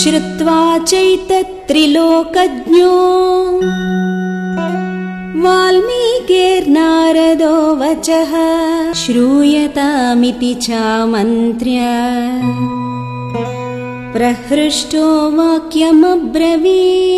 श्रुत्वा चैतत्त्रिलोकज्ञो वाल्मीकिर्नारदो वचः श्रूयतामिति चामन्त्र्य। प्रहृष्टो वाक्यमब्रवी